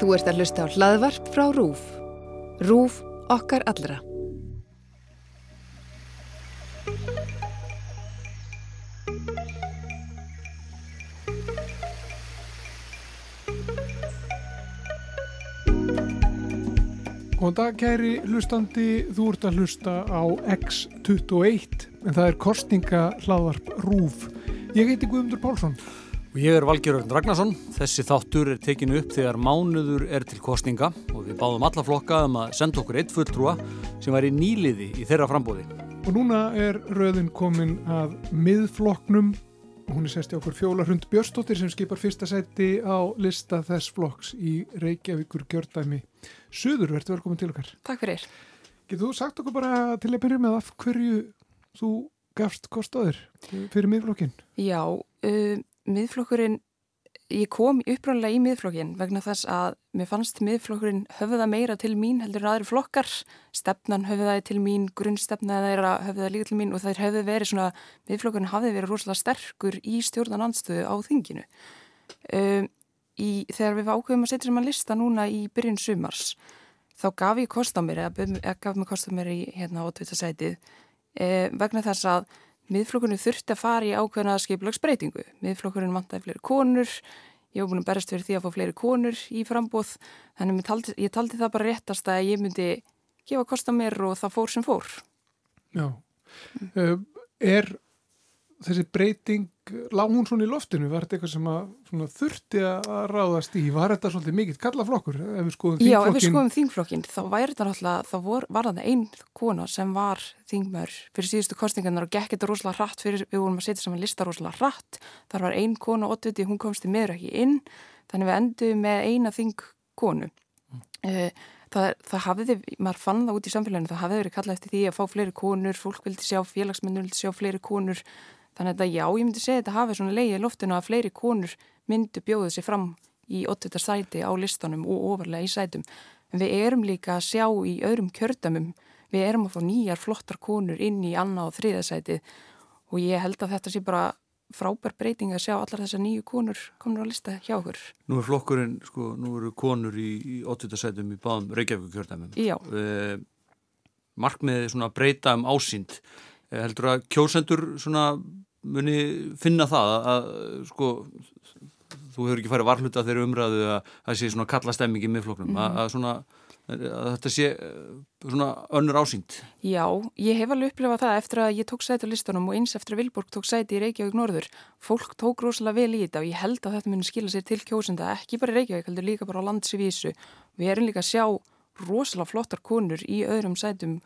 Þú ert að hlusta á hlaðvarp frá RÚF. RÚF okkar allra. Góðan dag kæri hlustandi, þú ert að hlusta á X21 en það er kostninga hlaðvarp RÚF. Ég heiti Guðmundur Pálsson. Og ég er Valgerður Ragnarsson. Þessi þáttur er tekinu upp þegar mánuður er til kostninga og við báðum alla flokka um að senda okkur eitt fulltrúa sem var í nýliði í þeirra frambóði. Og núna er röðin komin að miðflokknum Hún er sest í okkur Fjólarhund Björstóttir sem skipar fyrsta seti á lista þess flokks í Reykjavíkur gjörðdæmi. Suður, verður velkomin til okkar. Takk fyrir. Getur þú sagt okkur bara til að byrja með af hverju þú gafst kostaður fyrir miðflokkin? Já, uh, miðflokkurinn, ég kom upprannlega í miðflokkin vegna þess að mér fannst miðflokkurinn höfða meira til mín heldur en aðri flokkar. Stefnan höfðaði til mín, grunnstefnaði þeirra höfðaði líka til mín og þeir höfðu verið svona, miðflokkurinn hafði verið rosalega sterkur í stjórnan anstöðu á þinginu. Um, í, þegar við ákveðum að setja sem að lista núna í byrjun sumars, þá gaf ég kost á mér, eða, gaf mér kost á mér í hérna ótvitasætið, eh, vegna þess að miðflokkurinn þurfti að fara í ákveðna skiplagsbreytingu. Miðflokkurinn vantaði fleiri konur, ég hef búin að berast fyrir því að fá fleiri konur í frambóð, þannig taldi, ég taldi það bara réttast að ég myndi gefa kost á mér og það fór sem fór. Já. Mm. Er þessi breyting, lág hún svona í loftinu, var þetta eitthvað sem að þurfti að ráðast í? Var þetta svolítið mikill kallaflokkur ef við skoðum þingflokkin? Já, ef við skoðum þingflokkin, þá væri þetta náttúrulega, þá vor, var það einn kona sem var þingmör fyrir síðustu kostingarnar og gekk þetta rosalega hratt fyrir, við vorum að setja saman lista rosalega hratt, þar var einn kona ótviti, hún komst í meður ekki inn, þannig við endum með eina þingkonu. Mm. Það, það hafiði, maður fann það út í samfélaginu, það hafiði verið kallað eftir því að fá fleiri konur, fólk vildi sjá félagsmennur, vildi sjá fleiri konur, Þannig að já, ég myndi segja að þetta hafi svona leiði loftinu að fleiri konur myndu bjóðu sér fram í 8. sæti á listanum og ofarlega í sætum. En við erum líka að sjá í öðrum kjördamum, við erum að fá nýjar flottar konur inn í annað og þriða sæti og ég held að þetta sé bara frábær breyting að sjá allar þessar nýju konur komur á lista hjá okkur. Nú er flokkurinn, sko, nú eru konur í, í 8. sætum í báðum Reykjavík kjördamum. Já. Uh, markmiðið svona breyta um ásýnd heldur að kjósendur svona muni finna það að, að sko þú hefur ekki farið varhluta þegar umræðu að það sé svona kalla stemmingi með floknum mm. að, að svona að þetta sé svona önnur ásýnd. Já, ég hef alveg upplifað það eftir að ég tók sæti á listanum og eins eftir að Vilborg tók sæti í Reykjavík Norður. Fólk tók rosalega vel í þetta og ég held að þetta muni skila sér til kjósenda ekki bara í Reykjavík, heldur líka bara á landsvísu. Við erum líka að sjá rosalega flottar konur í öðrum sætum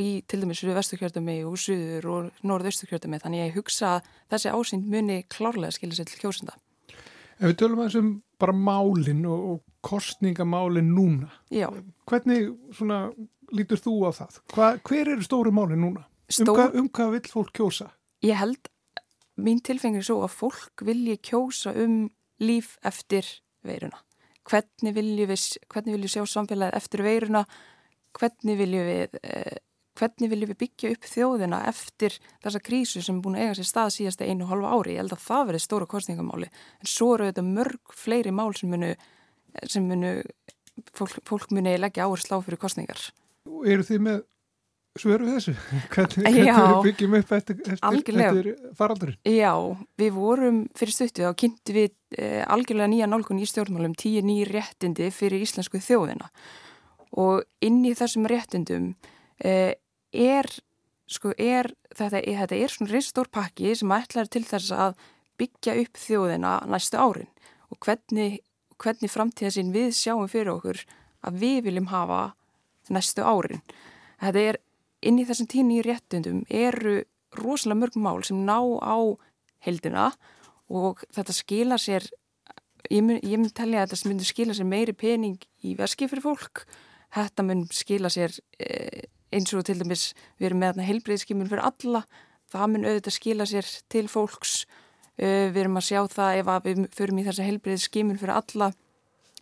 í til dæmis vesturkjörðumi og suður og norðausturkjörðumi þannig að ég hugsa að þessi ásýnd muni klárlega skilja sér til kjósenda. Ef við tölum að þessum bara málinn og, og kostningamálinn núna, Já. hvernig svona lítur þú á það? Hva, hver eru stóru málinn núna? Um Stór... Um, hvað, um hvað vil fólk kjósa? Ég held, mín tilfengir er svo að fólk vilji kjósa um líf eftir veiruna. Hvernig viljum við, hvernig viljum við sjá samfélagið eftir veiruna? Hvernig viljum við... Eh, hvernig viljum við byggja upp þjóðina eftir þessa krísu sem er búin að eiga sér stað síðast einu og halva ári. Ég held að það verði stóra kostningamáli. En svo eru þetta mörg fleiri mál sem munu, sem munu fólk, fólk muni leggja áherslu á fyrir kostningar. Eru þið með svöru þessu? Hvernig, hvernig byggjum upp eftir, eftir, eftir faraldurinn? Já, við vorum fyrir stuttu og kynntu við eh, algjörlega nýja nálgun í stjórnmálum tíu nýjir réttindi fyrir íslensku þjóðina og inn í þessum réttindum eh, er, sko, er þetta, þetta er svona risastór pakki sem ætlar til þess að byggja upp þjóðina næstu árin og hvernig, hvernig framtíðasinn við sjáum fyrir okkur að við viljum hafa næstu árin. Þetta er inn í þessum tíni í réttundum eru rosalega mörg mál sem ná á heldina og þetta skila sér, ég mun, mun tellja að þetta myndur skila sér meiri pening í veski fyrir fólk, þetta mun skila sér e, eins og til dæmis við erum með heilbreyðskimun fyrir alla, það mun auðvitað skila sér til fólks, við erum að sjá það ef við förum í þessa heilbreyðskimun fyrir alla,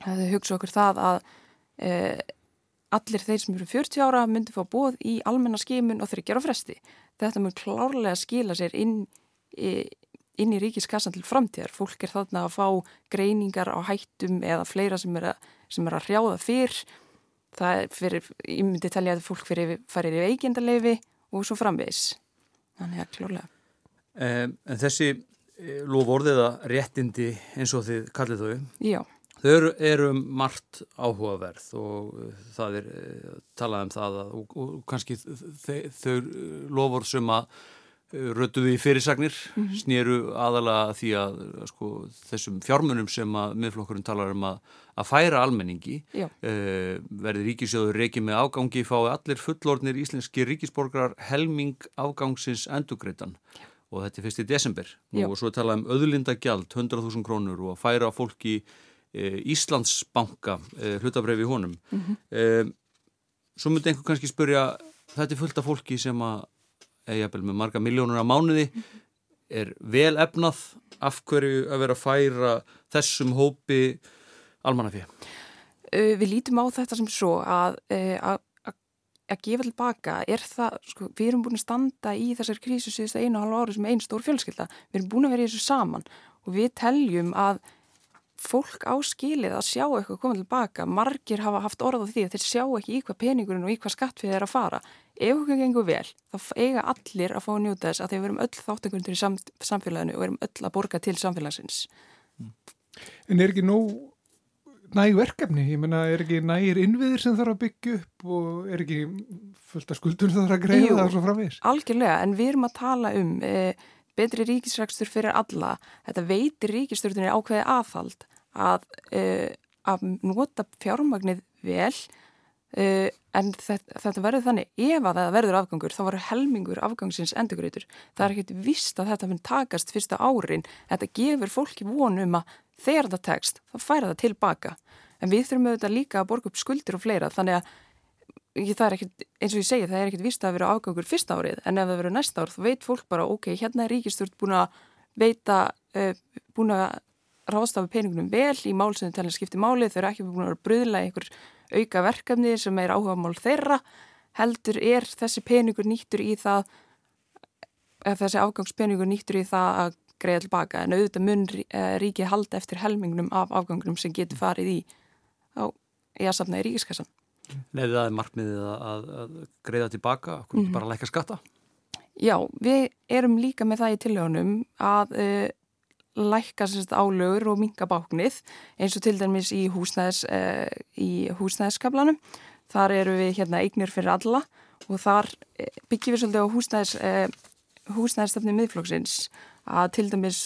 það hugsa okkur það að uh, allir þeir sem eru 40 ára myndi fá bóð í almenna skimun og þryggjar á fresti. Þetta mun klárlega skila sér inn í, inn í ríkiskassan til framtíðar. Fólk er þarna að fá greiningar á hættum eða fleira sem er að, sem er að hrjáða fyrr. Það er fyrir, ég myndi talja að fólk fyrir, farir í veikindarleifi og svo framvegis. Þannig að klólega. En þessi eh, lofórðiða réttindi eins og þið kallið þau, Já. þau eru, margt áhugaverð og eh, það er eh, talað um það að, og, og kannski þau, þau lofórð sem að rötuðu í fyrirsagnir, mm -hmm. snýru aðalega því að sko, þessum fjármunum sem að miðflokkurinn talar um að, að færa almenningi uh, verði ríkisjóður reiki með ágangi fái allir fullornir íslenski ríkisborgarar helming ágangsins endugreitan og þetta er fyrst í desember. Nú, og svo tala um öðlindagjald 100.000 krónur og að færa fólki uh, Íslandsbanka uh, hlutabreyfi í honum. Mm -hmm. Svo myndi einhver kannski spurja þetta er fullt af fólki sem að eða með marga miljónur á mánuði er vel efnað af hverju að vera að færa þessum hópi almannafíð? Uh, við lítum á þetta sem svo að uh, að gefa tilbaka er það, sko, við erum búin að standa í þessar krísu síðust að einu og halva ári sem einn stór fjölskylda, við erum búin að vera í þessu saman og við teljum að fólk á skilið að sjá eitthvað koma tilbaka, margir hafa haft orð á því að þeir sjá ekki í hvað peningurinn og í hvað skattfið er að fara. Ef okkur gengur vel, þá eiga allir að fá að njóta þess að þeir verum öll þáttökundur í sam samfélaginu og verum öll að borga til samfélagsins. En er ekki nóg næg verkefni? Ég menna, er ekki nægir innviðir sem þarf að byggja upp og er ekki fullt af skuldur sem þarf að greiða það svo framvegis? Algjörlega, en við erum að tala um... Eh, betri ríkisrækstur fyrir alla, þetta veitir ríkistjórnir ákveði aðfald að, uh, að nota fjármagnið vel uh, en þetta, þetta verður þannig, ef að það verður afgangur þá verður helmingur afgangsins endurgreitur. Það er ekkert vist að þetta mun takast fyrsta árin, þetta gefur fólki vonum að þegar það tekst, þá færa það tilbaka. En við þurfum auðvitað líka að borga upp skuldir og fleira, þannig að það er ekkert, eins og ég segi, það er ekkert vist að vera afgangur fyrsta árið, en ef það verður næsta ár þá veit fólk bara, ok, hérna er ríkistjórn búin að veita, uh, búin að ráðstafa peningunum vel í mál sem talin skipti máli, þau eru ekki búin að vera bröðlega einhver auka verkefni sem er áhuga mál þeirra, heldur er þessi peningur nýttur í það þessi afgangspeningur nýttur í það að greiða tilbaka, en auðvitað mun uh, ríkið halda eftir helmingunum af afgangunum sem getur farið í á, í að safna í ríkiskassan Leðið það er markmiðið að, að greiða tilbaka, mm -hmm. bara læka skatta? Já, við erum líka með það í tilhjónum að uh, læka sérst, álögur og minga báknið eins og til dæmis í, húsnæðis, uh, í húsnæðiskablanum. Þar eru við hérna eignir fyrir alla og þar byggjum við svolítið á húsnæðis, uh, húsnæðistafni miðflóksins að til dæmis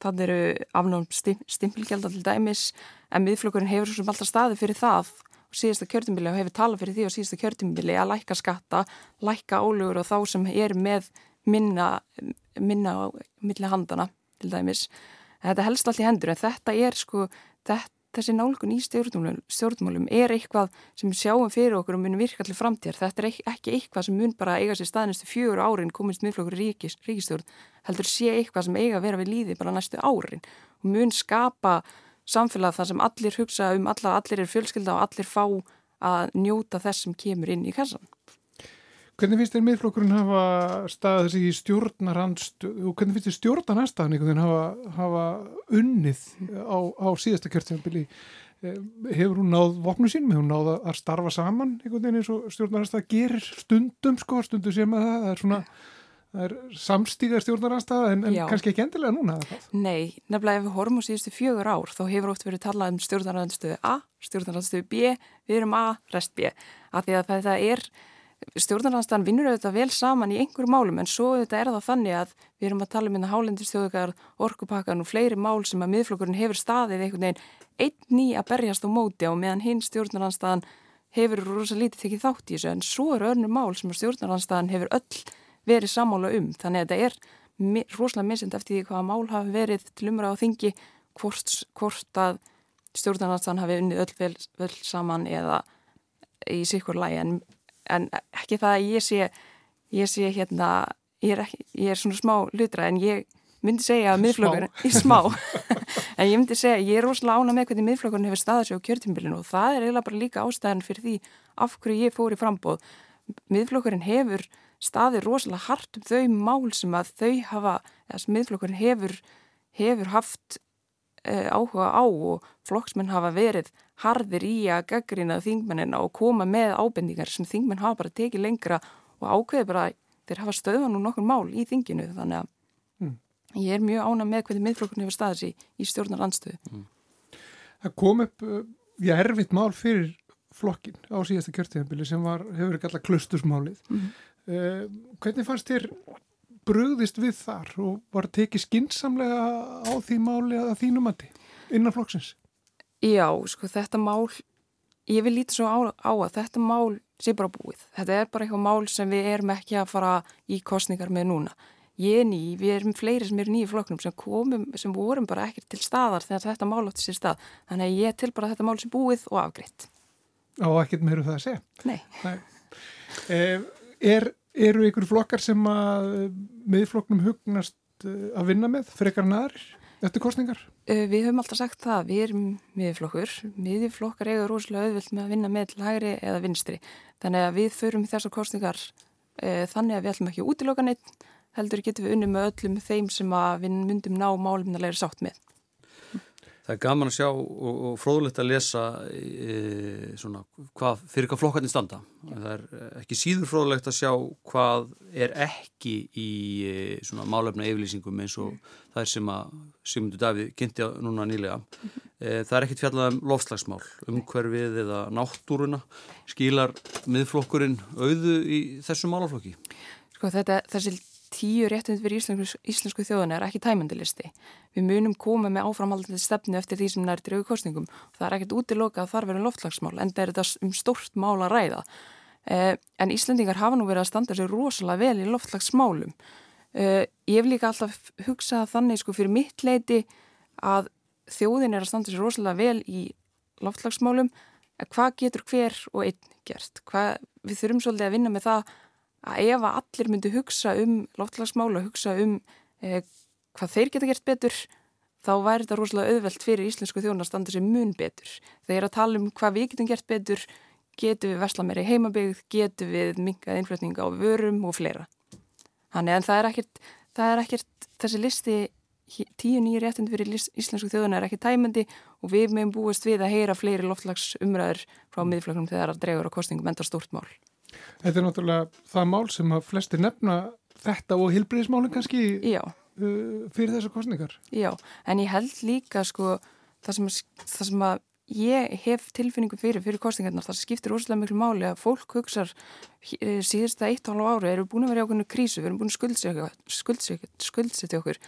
þannig eru afnáðum stimpilgjaldar til dæmis en miðflokkurinn hefur svo sem alltaf staði fyrir það og síðasta kjörtumbili og hefur talað fyrir því og síðasta kjörtumbili að lækka skatta, lækka ólugur og þá sem er með minna, minna á milli handana til dæmis. Þetta helst allt í hendur en þetta er sko, þetta, þessi nálgun í stjórnmálum, stjórnmálum er eitthvað sem sjáum fyrir okkur og munum virka allir framtíðar. Þetta er ekki eitthvað sem mun bara eiga sér staðnistu fjögur árin komist miðflokkur ríkis, ríkistjórn, heldur sé eitthvað sem eiga að vera við líði bara næstu árin og mun skapa samfélag þar sem allir hugsa um alla, allir er fjölskylda og allir fá að njóta þess sem kemur inn í kassan. Hvernig finnst þér miðflokkurinn hafa staðið þessi í stjórnarhandstu og hvernig finnst þér stjórnarhandstaðan einhvern veginn hafa, hafa unnið á, á síðasta kjörtjafnbili? Eh, hefur hún náð vopnu sínum, hefur hún náð að starfa saman einhvern veginn eins og stjórnarhandstað gerir stundum sko, stundum sem að það, er svona það er samstígar stjórnaranstæða en, en kannski ekki endilega núna Nei, nefnilega ef við horfum á síðustu fjögur ár þá hefur oft verið talað um stjórnarandstöðu A stjórnarandstöðu B, við erum A rest B, af því að það er stjórnaranstæðan vinnur auðvitað vel saman í einhverju málum en svo auðvitað er það þannig að við erum að tala um hérna hálendistjóðugar orkupakkan og fleiri mál sem að miðflokkurinn hefur staðið einhvern veginn einn ný að berjast á móti á meðan hinn stjórnaranstæðan hefur rosa lítið tekið þátt í þessu en svo eru önnur mál sem að stjórnaranstæðan hefur öll verið samála um. Þannig að þetta er rosalega misend eftir því hvaða mál hafi verið til umræða á þingi hvort, hvort að stjórnarnastan hafi unnið öll vel, vel saman eða í sikkur lægi en, en ekki það að ég sé, ég sé hérna, ég er, ekki, ég er svona smá lutra en ég myndi segja að miðflokkurinn, í smá, en ég myndi segja, ég er rosalega ána með hvernig miðflokkurinn hefur staðið sér á kjörtímbilinu og það er eiginlega bara líka ástæðan fyrir því af hverju ég fór í frambóð. Miðflokkurinn hefur staðið rosalega hart um þau mál sem að þau hafa, eða smiðflokkurinn hefur, hefur haft uh, áhuga á og flokksmenn hafa verið harðir í að gaggrina þingmennina og koma með ábendingar sem þingmenn hafa bara tekið lengra og ákveði bara þeir hafa stöðan og nokkur mál í þinginu þannig að mm. ég er mjög ána með hvernig miðflokkurinn hefur staðið sér í stjórnar landstöðu. Mm. Það kom upp, uh, já, erfitt mál fyrir flokkin á síðasta kjörtíðanbili sem var, hefur ekki alltaf klustusmálið. Mm. Uh, hvernig fannst þér brugðist við þar og var tekið skinsamlega á því máli að þínum andi innan flokksins? Já, sko þetta mál, ég vil lítið svo á, á að þetta mál sé bara búið. Þetta er bara eitthvað mál sem við erum ekki að fara í kostningar með núna. Ég er ný, við erum fleiri sem eru nýju flokknum sem komum, sem vorum bara ekki til staðar þegar þetta mál átti sér stað. Þannig að ég til bara þetta mál sem búið og afgriðt. Og ekkert meiru um það að segja? Nei. Nei. Eh, er, eru ykkur flokkar sem að miðflokknum hugnast eh, að vinna með frekar naður eftir kostningar? Eh, við höfum alltaf sagt það, við erum miðflokkur. Miðflokkar eiga rosalega auðvilt með að vinna með lagri eða vinstri. Þannig að við förum í þessar kostningar þannig að við ætlum ekki að útiloka neitt heldur getum við unni með öllum þeim sem við myndum ná málumnalegri sátt með. Það er gaman að sjá og, og fróðulegt að lesa e, svona, hvað, fyrir hvað flokkarnir standa. Það er ekki síður fróðulegt að sjá hvað er ekki í e, málefna yfirlýsingum eins og mm. það er sem að Sigmundur Davíð kynnti á núna nýlega. Mm -hmm. e, það er ekkit fjallað um lofslagsmál, umhverfið eða náttúruna. Skilar miðflokkurinn auðu í þessu málaflokki? Sko þetta, þessi tíu réttund fyrir íslensku, íslensku þjóðan er ekki tæmandilisti. Við munum koma með áframaldandi stefnu eftir því sem nær draugu kostningum það er ekkert útiloka að þar verður loftlagsmál en það er þetta um stórt mál að ræða. Eh, en Íslandingar hafa nú verið að standa sér rosalega vel í loftlagsmálum. Eh, ég hef líka alltaf hugsað þannig sko fyrir mitt leiti að þjóðin er að standa sér rosalega vel í loftlagsmálum. Hvað getur hver og einn gert? Hvað, við þurfum svolítið að vinna með það að ef allir myndi hugsa um loftlagsmála, hugsa um eh, hvað þeir geta gert betur þá væri þetta rosalega auðvelt fyrir íslensku þjóna að standa sér mun betur. Þeir að tala um hvað við getum gert betur, getum við versla meira í heimabegð, getum við minkað innflutninga á vörum og fleira. Þannig en það er ekkert, það er ekkert þessi listi tíu nýjir réttind fyrir íslensku þjóðuna er ekki tæmandi og við meðum búist við að heyra fleiri loftlagsumræður frá miðflögnum þegar að dregur á kostningum enda stórt mál. Þetta er náttúrulega það mál sem að flestir nefna þetta og hilbriðismálinn kannski uh, fyrir þessar kostningar. Já, en ég held líka sko það sem, það sem að ég hef tilfinningu fyrir fyrir kostningarnar, það skiptir óslega miklu máli að fólk hugsar eh, síðasta eitt og halv ári, erum við búin að vera í ákveðinu krísu, við erum búin að skuldsetja okkur,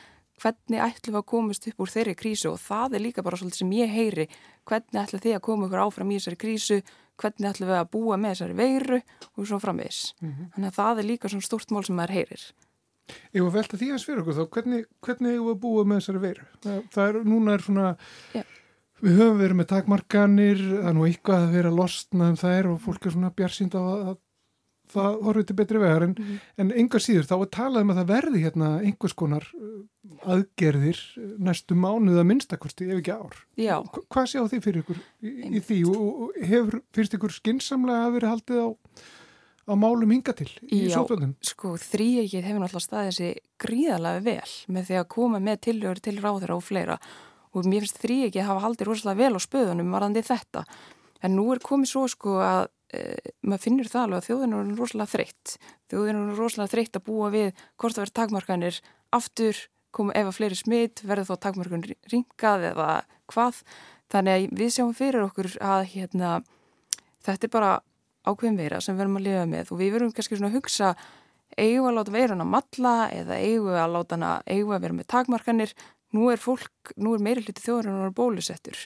hvernig ætlum við að komast upp úr þeirri krísu? Og það er líka bara svolítið sem ég heyri, hvernig ætlum þið að koma okkur áfram í þessari krísu, hvernig ætlum við að búa með þessari veiru og svo framvis. Mm -hmm. Þannig að það er líka svona stort mál sem maður heyrir. Ég var velta því að sver okkur þá, hvernig, hvernig erum við búa með þessari veiru? Það, það er, núna er svona, yeah. við höfum verið með takmarkanir, það er nú eitthvað að vera losnað um er og fólk er svona bjarsýnd á að það horfið til betri vegar en, mm -hmm. en enga síður þá er talað um að það verði hérna einhvers konar uh, aðgerðir næstu mánuð að minnstakosti ef ekki ár. Já. Hva, hvað séu þið fyrir ykkur í, í því og hefur fyrst ykkur skinsamlega að vera haldið á, á málum hinga til í sótvöldum? Já, sko þrýegið hefur náttúrulega staðið þessi gríðalega vel með því að koma með tilhör til ráðra og fleira og mér finnst þrýegið hafa haldið rosalega vel á spöðunum varðandi þetta en nú er komið svo sko að uh, maður finnur það alveg að þjóðin er rosalega þreytt. Þjóðin er rosalega þreytt að búa við hvort það verður takmarkanir aftur koma ef að fleiri smitt verður þó takmarkun ringað eða hvað. Þannig að við sjáum fyrir okkur að hérna, þetta er bara ákveðin veira sem verðum að lifa með og við verðum kannski svona að hugsa eigu að láta veiruna matla eða eigu að láta hana eigu að vera með takmarkanir? Nú er fólk, nú er meiri hluti þjóðarinnar bólusettur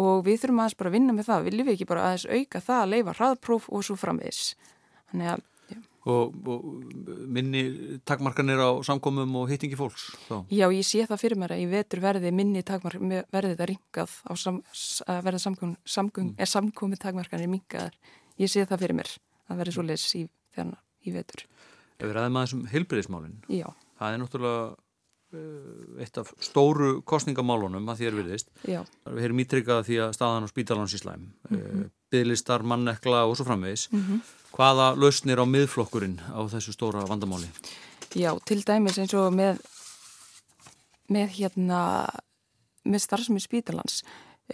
og við þurfum aðeins bara að vinna með það, viljum við ekki bara aðeins auka það að leifa hraðpróf og svo framvegis? Þannig að Og, og minni takmarkanir á samkomum og hittingi fólks þá. Já, ég sé það fyrir mér að ég vetur verði minni takmark, verði það ringað á sam, verða samkom, samkom, mm. samkomi takmarkanir mingaðar ég sé það fyrir mér að verði svo les í, í vetur. Ef við ræðum aðeins um heilbreyðismálin Já. Það er náttúrulega eitt af stóru kostningamálunum að er virðist. Já. Við heyrum ítrykkað því að staðan á spítalans í slæm, mm -hmm. bygglistar, mannekla og svo framvegis. Mm -hmm. hvaða lausnir á miðflokkurinn á þessu stóra vandamáli? Já, til dæmis eins og með með hérna með starfsmið spítalans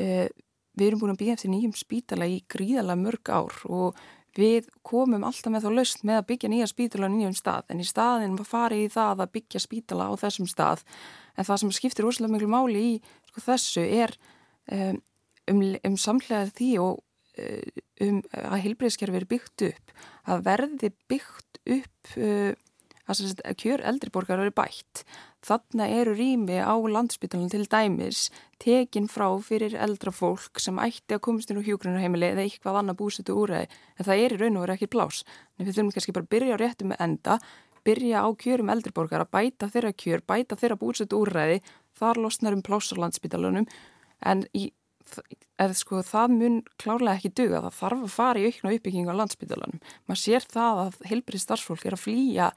uh, við erum búin að býja eftir nýjum spítala í gríðalega mörg ár og við komum alltaf með þá lausn með að byggja nýja spítala á nýjum stað en í staðin var farið í það að byggja spítala á þessum stað. En það sem skiptir úrslega miklu máli í sko, þessu er um, um, um samlega því og um að heilbreyðskerfi er byggt upp að verði byggt upp uh, að kjör eldriborgar eru bætt þarna eru rými á landsbytunum til dæmis tekin frá fyrir eldra fólk sem ætti að komast inn á hjógrunarheimili eða eitthvað annað búsetu úræði en það er í raun og veru ekki plás en við þurfum kannski bara að byrja á réttum með enda byrja á kjörum eldriborgar að bæta þeirra kjör, bæta þeirra búsetu úræði þar losnar um plás á landsbytunum en í eða sko það mun klárlega ekki duga það þarf að fara í aukna uppbygging á landsbytunum maður sér það að heilbrið starfsfólk er að flýja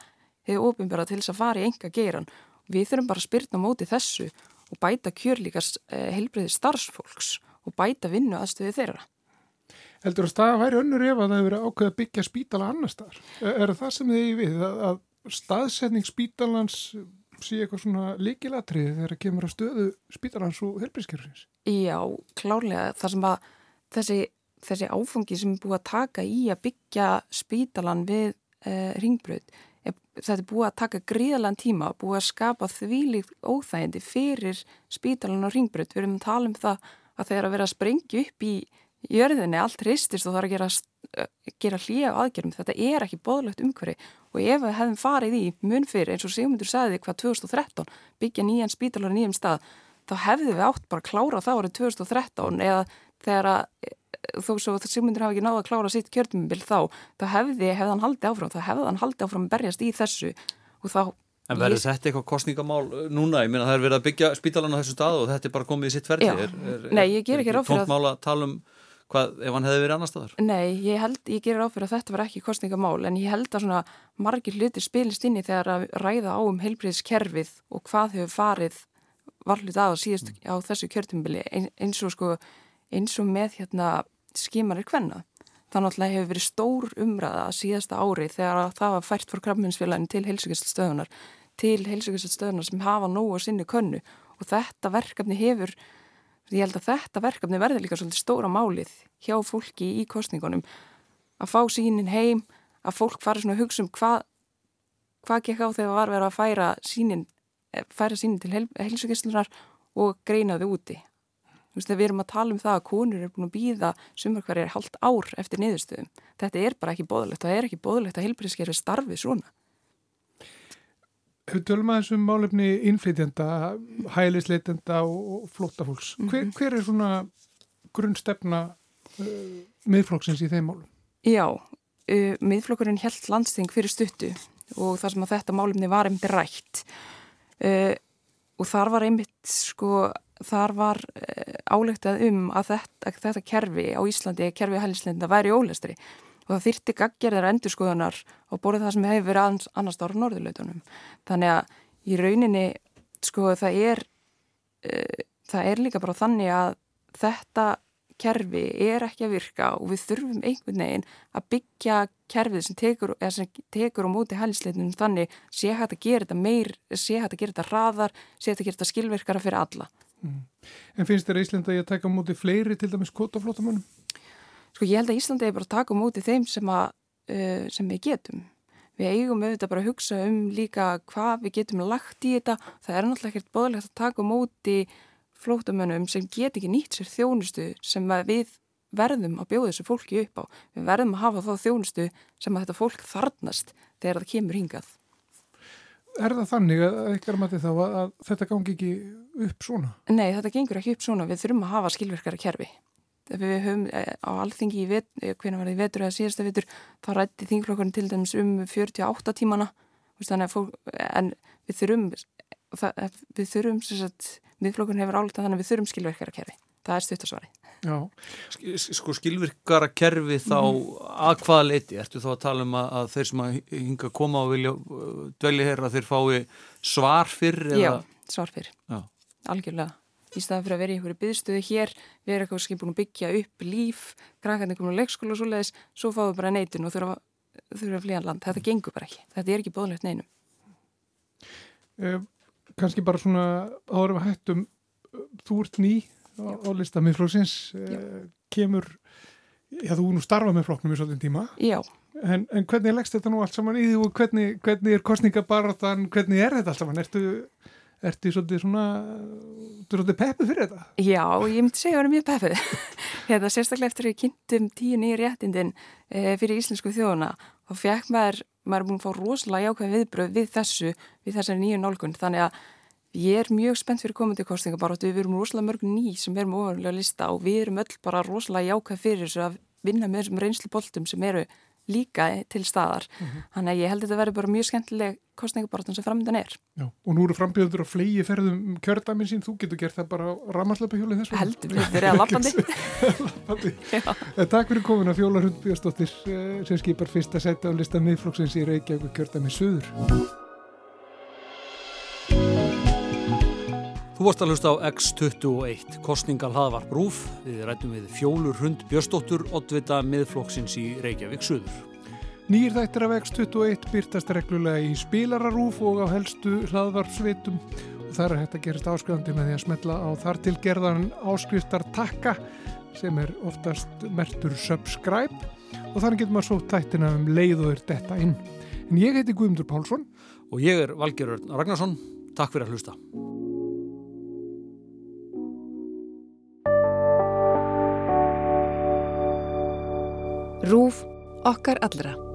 hefur ofinbæra til þess að fara í enga geiran við þurfum bara að spyrna móti þessu og bæta kjör líka eh, heilbriði starfsfólks og bæta vinnu aðstöðu þeirra. Heldur að staða væri önnur ef að það hefur ákveð að byggja spítala annar staðar? Er það sem þið við að staðsetning spítalans sé eitthvað svona líkilatriði þegar það kemur að stöðu spítalans og helbriðskerfins? Já, klárlega. Það sem að þessi, þessi áfangi sem er búið að taka í að byggja spítalan við eh, ringbröð þetta er búið að taka gríðalega tíma, búið að skapa þvílíkt óþægindi fyrir spítalan og ringbröð. Við erum að tala um það að þegar að vera að sprengja upp í jörðinni, allt hristist og það er að gera, gera hlýja aðgerðum. Þetta er ekki boðlegt umhverfi og ef við hefðum farið í mun fyrir eins og Sigmundur sagði hvað 2013 byggja nýjan spítalar nýjum stað, þá hefðu við átt bara að klára það árið 2013 eða þegar að þó svo að Sigmundur hafi ekki náða að klára sitt kjörtumbil þá, þá hefði, hefði hann haldið áfram, þá hefði hann haldið áfram að berjast í þessu og þá En verður þetta eitthvað kostningamál uh, núna? Ég meina það er verið að byggja spítalan á þessu stað og þetta er bara komið í sitt verði. Er, er, Nei, ég ger ekki ráð fyrir að... Tónt mála að tala um hvað ef hann hefði verið annar staðar? Nei, ég, held, ég ger ráð fyrir að þetta var ekki kostningamál en ég held að svona margir hlutir spilist inn í þegar að ræða á um heilbriðskerfið og hvað hefur farið varlut að síðast á þessu kjörtumbili eins og sko eins og með hérna skimarir hvenna. Að það hefur verið stór umræða síðasta ári þegar það var fært fór krabminsfélagin til heilsugjaststöðunar til heilsugjaststöðunar sem hafa nógu að sinni könnu. Og þetta verkefni hefur, ég held að þetta verkefni verður líka svolítið stóra málið hjá fólki í kostningunum að fá sínin heim, að fólk fara svona að hugsa um hvað hvað gekk á þegar var verið að færa sínin, færa sínin til heilsugjastlunar og greina þau úti Þú veist, við erum að tala um það að konur er búin að býða sumar hverjar halvt ár eftir niðurstöðum. Þetta er bara ekki bóðlegt. Það er ekki bóðlegt að heilbríðskerfi starfi svona. Við tölum aðeins um málefni innflytjanda, hælisleitenda og flóttafólks. Hver, mm -hmm. hver er svona grunnstefna uh, miðflokksins í þeim málum? Já, uh, miðflokkurinn held landsting fyrir stuttu og þar sem að þetta málefni var einmitt rætt. Uh, og þar var einmitt sko þar var eh, álöktað um að þetta, að þetta kerfi á Íslandi, kerfi hælisleitenda, væri ólestri og það þyrti gaggerðar endurskoðunar og borðið það sem hefur verið annars ára norðurlautunum. Þannig að í rauninni, sko, það er, uh, það er líka bara þannig að þetta kerfi er ekki að virka og við þurfum einhvern veginn að byggja kerfið sem tekur, sem tekur á móti hælisleitunum þannig sé hægt að gera þetta meir, sé hægt að gera þetta hraðar, sé hægt að gera þetta skilverkara fyrir alla. Mm. En finnst þér Íslanda að taka mútið fleiri til dæmis kvotaflótamönnum? Sko ég held að Íslanda er bara að taka mútið þeim sem, að, uh, sem við getum. Við eigum auðvitað bara að hugsa um líka hvað við getum lagt í þetta. Það er náttúrulega ekkert bóðilegt að taka mútið flótamönnum sem get ekki nýtt sér þjónustu sem við verðum að bjóða þessu fólki upp á. Við verðum að hafa þá þjónustu sem að þetta fólk þarnast þegar það kemur hingað. Er það þannig að eitthvað mati þá að, að þetta gangi ekki upp svona? Nei, þetta gengur ekki upp svona. Við þurfum að hafa skilverkara kerfi. Við höfum eh, á alþingi í vet, eh, hvernig var það í vetur eða síðasta vetur, þá rætti þingflokkurinn til dæmis um 48 tímana fólk, en við þurfum það, við þurfum viðflokkurinn hefur álítið þannig að við þurfum skilverkara kerfi. Það er stuttasvari. Já. Sko skilvirkara kerfi þá mm. að hvaða leiti? Ertu þá að tala um að, að þeir sem að hinga að koma og vilja uh, dvelja hér að þeir fái svar fyrr? Já, svar fyrr. Já. Algjörlega. Í staðan fyrir að vera í einhverju byðstöðu hér, við erum eitthvað skil búin að byggja upp líf, krakkarnir komin á leikskóla og svo leiðis, svo fáum við bara neitun og þurfa þurfa að flýja land. Þetta gengur bara ekki. Þetta er ekki bóðlegt neinum. Eh, kannski bara svona áður við hættum, þú ert ný á lista miðflóksins, eh, kemur, já þú nú starfa með flokknum í svolítinn tíma, Já, en, en hvernig leggst þetta nú allt saman í því og hvernig, hvernig er kostningabaratan, hvernig er þetta allt saman, ertu, ertu svolítið svona, ertu svolítið peppu fyrir þetta? já, ég myndi segja að það er mjög peppuð. Þetta sérstaklega eftir að ég kynntum tíu nýju réttindin e, fyrir íslensku þjóðuna og fekk maður, maður búin að fá rosalega jákvæð viðbröð við þessu, við þessari nýju nálgun. Þannig að ég er mjög spennt fyrir komandi kostningabaratu. Við erum rosalega mörg ný sem erum ofanlega að lista og við erum öll bara rosalega jákvæð fyrir þessu að vinna með þessum reynslu boltum sem eru líka til staðar. Þannig að ég held að þetta verður bara mjög skemmtileg kostningabaratan sem framöndan er. Já, og nú eru frambjöður að flegi ferðum kjördæmin sín, þú getur gert það bara á rammarslöpahjóli þess vegna. Heldur þetta er að lappandi. Lappandi. Eh, Takk fyrir komuna Fjóla Hund Björnsdóttir eh, sem skipar fyrsta seti á lista miðflokksins í Reykjavík kjördæmi Suður. Þú vorst að hlusta á X21, kostningal haðvarp rúf. Við rættum við Fjólur Hund Björstóttur, oddvita miðflokksins í Reykjavík Suður. Nýjir þættir af X21 byrtast reglulega í spilararúf og á helstu hlaðvarpsvitum og það er hægt að gerast áskrifandi með því að smetla á þar til gerðan áskriftar takka sem er oftast mertur subscribe og þannig getur maður svo tættina um leið og er detta inn. En ég heiti Guðmundur Pálsson Og ég er Valgerður Ragnarsson. Takk fyrir að hlusta. Rúf okkar allra.